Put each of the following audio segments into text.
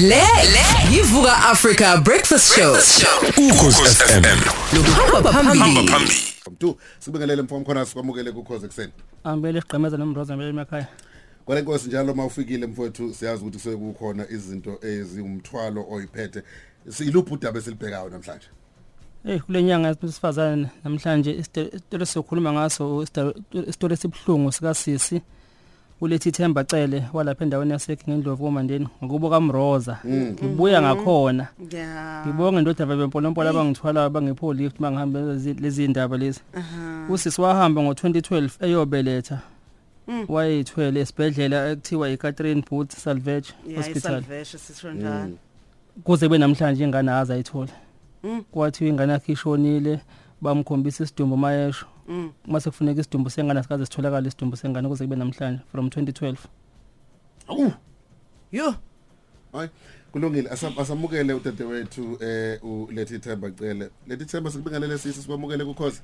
Le yivuka Africa Breakfast Show. ukhozi FM Luhamba phambili. phambili. Mntu sibingelele mfowethu khona sikwamukele kukhoze ekseni Ambele sigqemeza nomroza mbele emakhaya. kwale nkosi njalo mawufikile mfowethu siyazi ukuthi sekukhona izinto ezingumthwalo oyiphethe. Siluphi udaba esilibhekayo namhlanje? Eh kulenyanga yesifazane namhlanje isitori sokhuluma ngaso isitori esibhlungu sika sisi ulethi Themba Cele walapha endaweni yasekhe ngendlovu komandeni ngokubo kaMroza. Ngibuya ngakhona. Ya. ngibonga indodana bempolompola abangithwala abangipho lift mangihamba lezi indaba lezi. Usisi wahamba ngo2012 eyobeletha. Wayithwele esibhedlela ekuthiwa iCatherine Booth Salvage Ya Hospital. isalvation sisho njalo. kuze kube namhlanje ingane akaza ayithola Mm. kwathi ingane yakhe ishonile bamkhombisa isidumbu mayesho. Mm. Mase kufuneka isidumbu sengane sikaze sitholakala isidumbu sengane kuze kube namhlanje from 2012 awu! Yo. hayi kulungile. Asam- asamukele udadewethu eh ulethi Themba Cele lethi Themba sikubingelele sisi sikwamukele kukhoze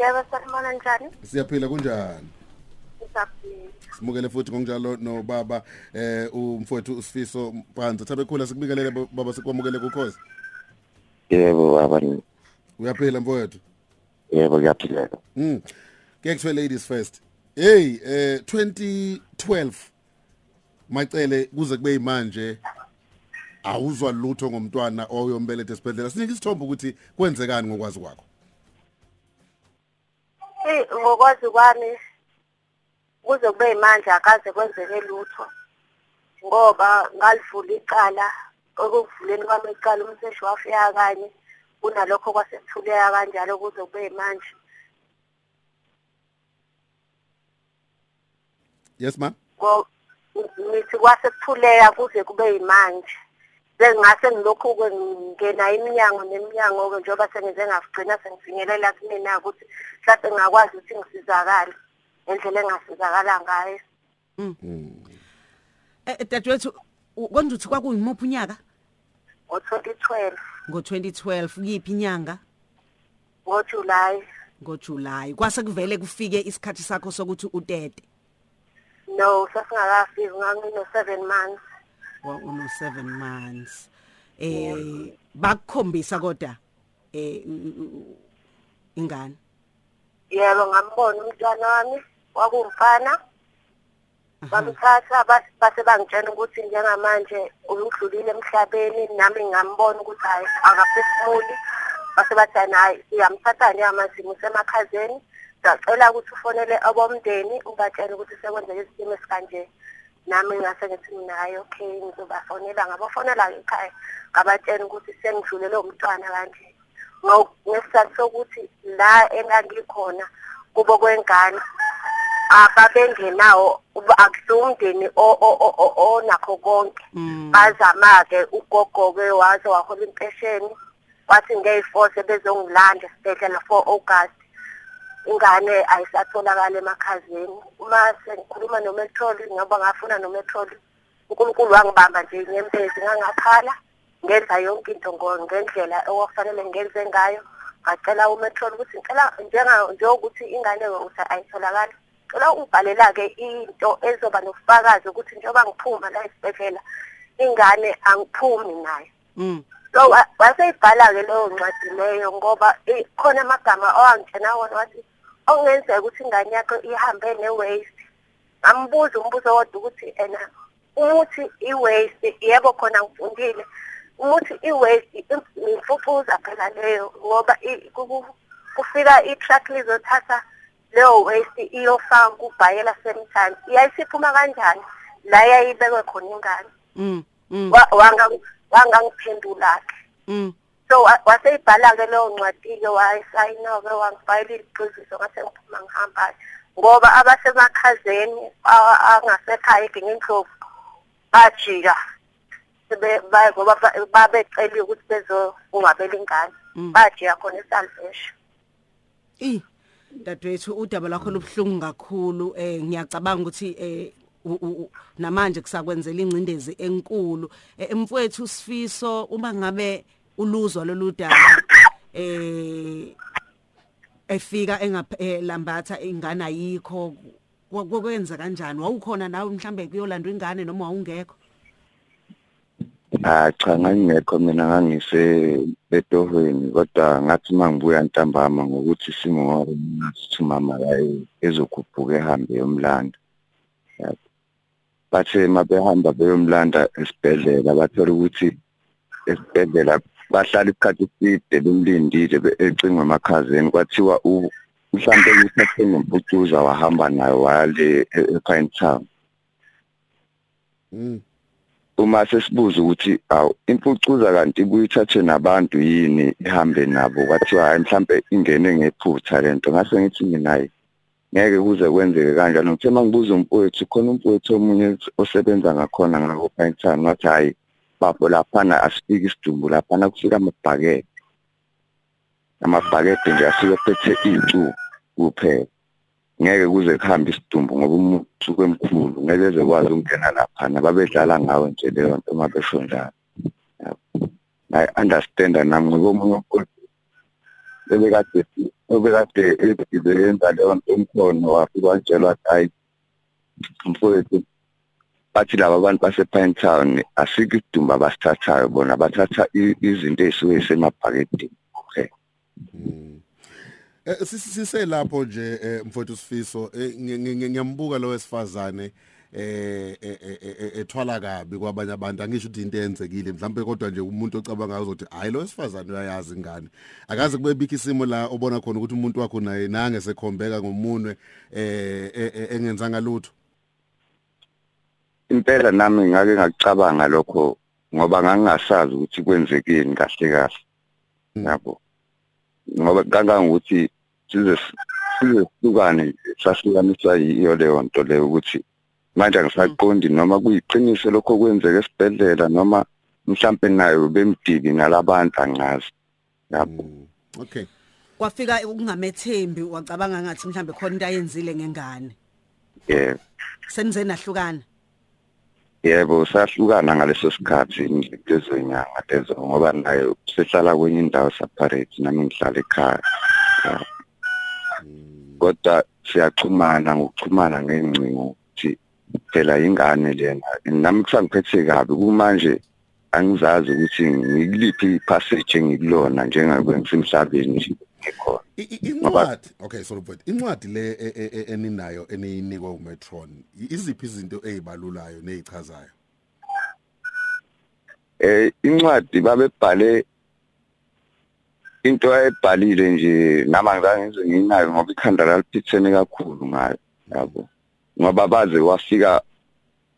Yebo sanibona njani? siyaphila kunjani? Simukele futhi ngokunjalo nobaba eh umfowethu usifiso Mpanza. Thabe khula sikubingelele baba sikwamukele kukhoze yebo baba. Uyaphila mfowethu? Yebo kuyaphileka Mm. Ke kuthiwe ladies first. Hey, eh 2012 macele kuze kube imanje awuzwa lutho ngomntwana oyombelethe esibhedlela. Sinike isithombe ukuthi kwenzekani ngokwazi kwakho. Eh ngokwazi kwami kuze kube manje akaze kwenzeke lutho. Ngoba ngalivula icala okuvuleni kwami icala umseshi wafika kanye kunalokho kwasekuthuleka kanjalo kuze kube manje. Yes ma. Ngithi kwasekuthuleka kuze kube imanje. Sengase ngilokhu ke ngena iminyango neminyango ke njengoba sengize ngagcina sengifinyelela kumina ukuthi mhlawumbe ngakwazi ukuthi ngisizakale ngendlela engasizakala ngayo. Eh dadwethu konje uthi kwakuyimuphi unyaka? Ngo-2012 Ngo2012 kuyiphi inyanga? ngoJuly NgoJuly. Kwase kuvele kufike isikhathi sakho sokuthi utete. no sasingakafiki ngangino 7 months Wa uno 7 months. Eh bakukhombisa kodwa eh ingane. yebo ngambona umntwana wami wakumfana bamthatha bas- base bangitshela ukuthi njengamanje udlulile emhlabeni nami ngambona ukuthi hayi akaphefumuli base bathi hayi siyamthatha njengamanje musemakhazeni sacela ukuthi ufonele abomndeni ubatshele ukuthi sekwenzeke isimo esikanje. Nami ngase ngithi mina hayi okay ngizobafonela. Ngabafonela ekhaya ngabatshela ukuthi sengidlulele umntwana kanje. Ngesizathu sokuthi la engangikhona kubo kwengane. Ababengenawo uba- akusiwumndeni o- o- o- o- onakho konke. Bazama-ke ugogo-ke waze wahola impesheni wathi ngeyi-four sebezongilanda esibhedlela for august. Ingane ayisatholakala emakhazeni. Uma sengikhuluma nometroli ngoba ngafuna nometroli unkulunkulu wangibamba nje nyembezi ngangakhala ngenza yonke into ngo- ngendlela okufanele ngenze ngayo. Ngacela umetrol ukuthi ngicela njenga njengokuthi ingane ukuthi ayitholakali. Cela ubhalela-ke into ezoba nobufakazi ukuthi njengoba ngiphuma la esibhedlela ingane angiphumi nayo Mm. so wa- waseyibhala-ke leyo ncwadi leyo ngoba khona amagama owangitshena wona wathi okungenzeka ukuthi ingane yakho ihambe ne-waste ngambuza umbuzo wodwa ukuthi ena umuthi i-waste yebo khona ngifundile umuthi i-waste imfufuza phela leyo ngoba kufika i-truck lizothatha leyo waste iyofaka kubhayela semthansi iyayisiphuma kanjani? La yayibekwe khona ingane. Mm. Mm. Wa- wanga- wangangiphendula-ke Mm. so wa- waseyibhala-ke leyo ncwadi-ke wayisayina-ke wangifayela iziqiziso ngase ngiphuma ngihamba ngoba abasemakhazeni angasekhaya egingendlovu bajika. Ngoba ba- babeceliwe ukuthi bezongcwabela ingane. Bajika khona esalvation dadwethu udaba lakho lubhlungu kakhulu. Eh ngiyacabanga ukuthi eh u- u- u- namanje kusakwenzela incindezi enkulu. Eh, mfowethu sifiso uma ngabe uluzwa lolu daba eh efika engalambatha ingane ayikho kwa- kwakwenza kanjani wawukhona nawe mhlambe kuyolandwa ingane noma wawungekho? Ah cha ngangingekho mina ngangise etohweni kodwa ngathi mangibuya ntambama ngokuthi simo ngoba ngathi mama yayi ezokhuphuka ehambe yomlanda. Bathe mabehamba beyomlanda esibhedlela bathola ukuthi esibhedlela bahlala isikhathi eside bemlindile be- ecingwe emakhazeni kwathiwa mhlambe uthathe ngempucuza wahamba nayo wale e- ePine Town. Mm. Uma sesibuza ukuthi awu impucuza kanti ibuyithathe nabantu yini ihambe nabo kwathiwa hayi mhlambe ingene ngephutha lento ngase ngithi nginayi ngeke kuze kwenzeke kanjalo ngithe mangibuza umfowethu khona umfowethu omunye osebenza ngakhona ngako Pinetown wathi hayi babo laphana asifiki isidumbu laphana kufika amabhakede. Amabhakede nje asuke phethe icu kuphela. Ngeke kuze kuhambe isidumbu ngoba umuntu usuke emkhulu. Ngeke eze kwazi ukungena laphana babedlala ngawe nje leyo nto uma besho njalo. I understand nami ngoba omunye bebekade obekade eyenza leyo nto umkhono wafika watshelwa ukuthi hayi mfowethu bathi laba abantu base-Pine Town asikho isidumbu abasithathayo bona bathatha izinto ey'suke zisemabhakedeni okay siselapho nje eh, mfowethu Sifiso eh, ngi- ngi- ngi- ngiyambuka lo wesifazane eh eh, eh, eh, ethwala kabi kwabanye abantu. Angisho ukuthi into eyenzekile mhlawumbe kodwa nje umuntu ocabanga ukuthi hayi lo wesifazane uyayazi ingane. Akaze kube bikho isimo la obona khona ukuthi umuntu wakho naye nange sekhombeka ngomunwe eh eh, eh, engenzanga lutho. Impela nami ngake ngakucabanga lokho ngoba ngangingasazi ukuthi kwenzekeni kahle kahle. Yabo. Ngoba kangangokuthi size size sihlukane sahlukaniswa yiyo leyo nto leyo ukuthi manje angisaqondi noma kuyiqiniso lokho kwenzeka esibhedlela noma mhlambe nayo bemdiki nalabantu angazi. Yabo. Okay. Kwafika ukungamethembi wacabanga ngathi mhlambe khona into ayenzile ngengane. Yebo. Senize nahlukana yebo sahlukana ngaleso sikhathi lezo nyanga lezo ngoba naye sehlala kwenye indawo separate nami ngihlala ekhaya. Ya. Kodwa siyaxhumana ngokuxhumana ngengcingo ukuthi phela ingane lena. Nami kusangiphethe kabi kumanje angizazi ukuthi ngikuliphi ipassage engikulona njengakube ngisemhlabeni nje ngikhona. I- i- incwadi okay sorry but incwadi le e- e- e- eninayo eniyinikwa uMetron iziphi izinto ezibalulayo nezichazayo eh incwadi babebhale into ayebhalile nje nama ngizange ngize nginayo ngoba ikhanda laliphithene kakhulu ngayo yabo. Ngoba baze wafika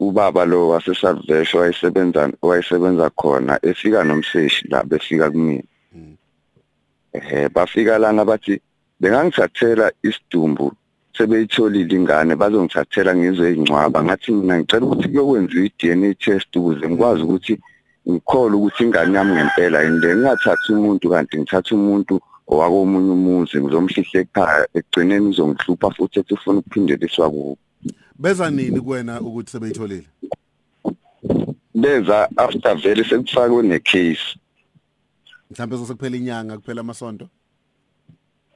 ubaba lo wasesalvation wayesebenza wayesebenza khona efika nomseshi la befika kumina. Eh bafika lana bathi bengangithathela isidumbu sebeyitholile ingane bazongithathela ngizwe ingcwaba. Ngathi mina ngicela ukuthi kuyokwenziwa i-DNA test ukuze ngikwazi ukuthi ngikholwe ukuthi ingane yami ngempela le ngingathathi umuntu kanti ngithatha umuntu owakomunye umuzi ngizomhlihla ekhaya. Ekugcineni uzongihlupha futhi ethi ufuna ukuphindeliswa kuwo beza nini kuwena ukuthi sebeyitholile? Beza after vele sekufakwe necase. Mhlawumbe sekuphela inyanga kuphela amasonto?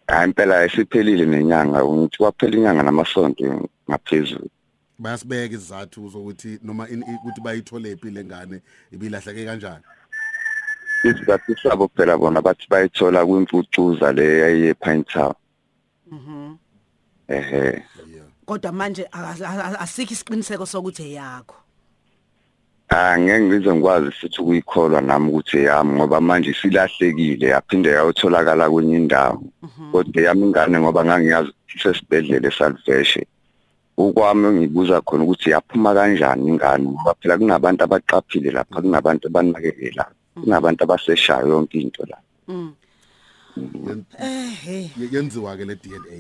Hayi impela isiphelile nenyanga ngithi kwaphela inyanga namasonto ngaphezulu. Bayasibeka izathu zokuthi noma ukuthi bayithole phi lengane ibilahleke kanjani? Isizathu sabo phela bona bathi bayithola kwimfucuza le yayiye Pine Town. Ehe. Kodwa manje asikho isiqiniseko sokuthi eyakho. Ah ngeke ngize ngikwazi futhi ukuyikholwa nami ukuthi yami ngoba manje silahlekile yaphinde yayotholakala kwenye indawo. Kodwa yami ingane ngoba ngangiyazi ukuthi sesibhedlela esalveshe ukwami ngibuza khona ukuthi yaphuma kanjani ingane? Ngoba phela kunabantu abaqaphile lapha kunabantu abanakekela kunabantu abaseshayo yonke into la. Eh Ye- yenziwa ke le DNA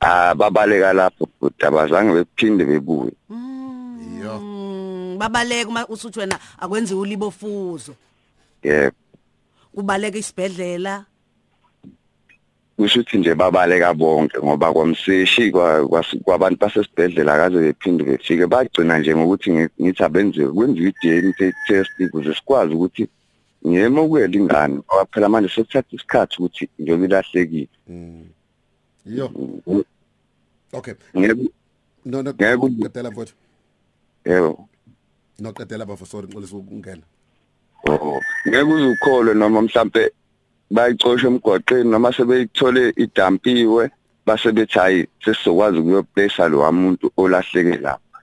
ah babaleka lapho futhi abazange bephinde bebuye. Yo. Mm, babaleka uma usuthi wena akwenziwa ulibofuzo. Yebo. Kubaleka isibhedlela. Kusho ukuthi nje babaleka bonke ngoba kwamseshi kwabantu basesibhedlela akaze bephinde befike. Bagcina nje ngokuthi ngi- ngithi abenziwe kwenziwe i-DNA test ukuze sikwazi ukuthi ngiyemukele ingane ngoba phela manje sekuthatha isikhathi ukuthi njengoba ilahlekile. Yo okay. No no ngadala mfowethu. Yebo. Noqedela lapha sorry ngixolisa ukungena Oh, ngeke uzukholwe noma mhlambe bayicosha emgwaqeni noma sebeyithole idampiwe base bethi hayi sesizokwazi ukuyoplace lo wamuntu olahleke lapha.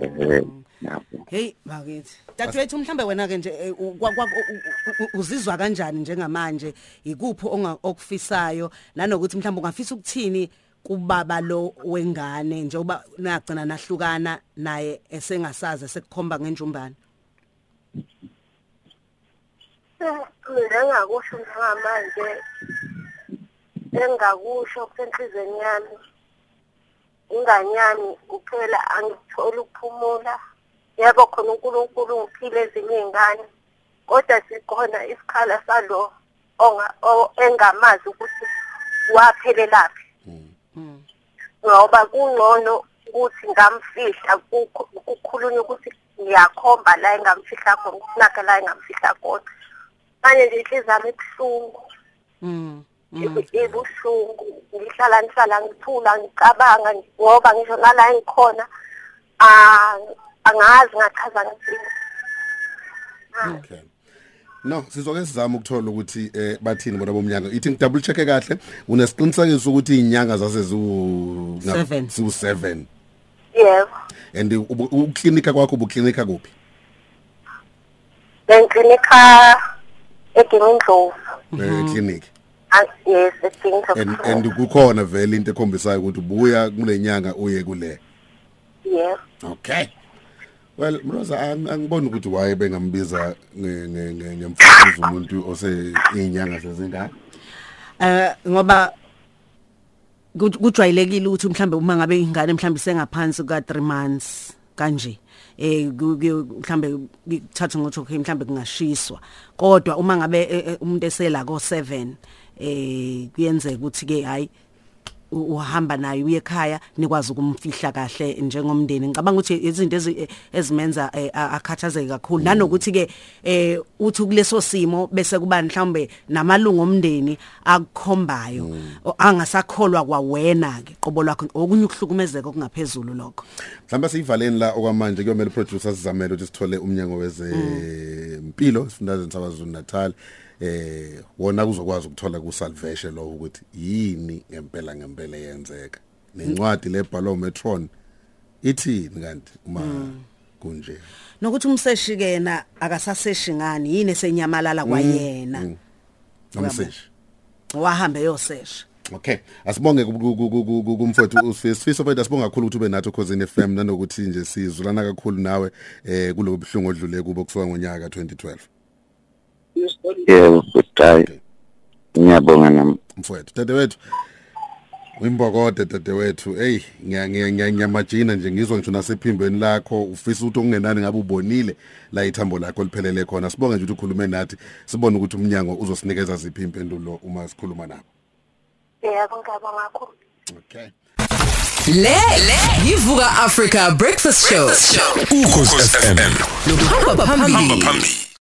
Eh, yabo. hey bakithi. Dadewethu mhlambe wena ke nje eh, u- kwa- kwa- u- u- u- uzizwa kanjani njengamanje? Ikuphi onga- okufisayo? Nanokuthi mhlambe ungafisa ukuthini kubaba lo wengane njengoba nagcina nahlukana naye esengasaze sekukhomba ngenjumbana? Mina engakusho njengamanje engakusho kusenhlizweni yami ingane yami kuphela angitholi ukuphumula. Yebo khona unkulunkulu ngiphile ezinye iy'ngane kodwa sikhona isikhala salo engamazi ukuthi waphelelaphi. Ngoba kungcono ukuthi ngamfihla kukhu- kukhulunywa ukuthi ngiyakhomba la engamfihla khona ukuthi nakhe la engamfihla khona. Manje nje inhliziyo yami ibuhlungu mm. Ibu- ibuhlungu ngihlala ngihlala ngithula ngicabanga ngoba ngisho nala engikhona ah, angazi ngachaza ngithini. Okay. No sizoke sizama ukuthola ukuthi eh bathini bona bomnyaka ithi ngidouble check kahle unesiqinisekiso ukuthi inyanga zase ziwu Seven. ziwu 7 yebo and uklinika kwakho ubuklinika kuphi? Lenklinika edingindlovu eh clinic Ah, yes and edingindlovu and kukhona vele into ekhombisayo ukuthi ubuya kule nyanga uye kule. Yebo okay. Well mroza ang- angiboni ukuthi waye bengambiza nge- nge- nge- ngemfukuzo umuntu ose inyanga sezingaka? Eh ngoba ku- kujwayelekile ukuthi mhlambe uma ngabe ingane mhlambe sengaphansi ka 3 months. Kanje. Eh ku- ku- mhlambe kuthatha ngokuthi okay mhlambe kungashiswa. Kodwa uma ngabe eh, eh, umuntu esela ko 7 eh kuyenzeka ukuthi ke hayi u- uhamba naye uye ekhaya nikwazi ukumfihla kahle njengomndeni. Ngicabanga ukuthi izinto ezi- ezimenza eh, a- akhathazeke kakhulu. Nanokuthi ke eh uthi kuleso simo bese kuba mhlawumbe namalungu omndeni akukhombayo o- angasakholwa kwawena ke qobo lwakho. Okunye ukuhlukumezeka okungaphezulu lokho. Mhlawumbe siyivaleni la okwamanje kuyomela producers sizamele ukuthi sithole umnyango wezempilo esifundazweni sakwazulu Natal eh wona kuzokwazi ukuthola ku salvation lo ukuthi yini ngempela ngempela yenzeka. Nencwadi lebhalwa Metron ithini kanti uma kunje? Nokuthi umseshi kena akasaseshi ngani yini esenyamalala kwayena? Nomseshi. Wahambe yosesha Okay. Asibonge ku- ku- ku- ku- ku- kumfowethu uSifisa mfowethu asibonga kakhulu ukuthi ube nathi ukhosini FM nanokuthi nje sizulana kakhulu nawe eh kulo buhlungu odlule kubo kusuka ngonyaka 2012. Yebo, goodbye. Ngiyabonga nami. Mfowethu dadewethu Wimbokode dadewethu hey ngiya- ngiya- ngiya- ngiyamajina nje ngizwa ngisho nasephimbeni lakho ufisa ukuthi okungenani ngabe ubonile la ithambo lakho liphelele khona sibonge nje ukuthi ukhulume nathi sibone ukuthi umnyango uzosinikeza ziphi impendulo uma sikhuluma nabo yebo ngiyabonga kakhulu okay Le yivuka Africa Breakfast Show. Ukhozi FM. Nokuhamba phambili. Phambili.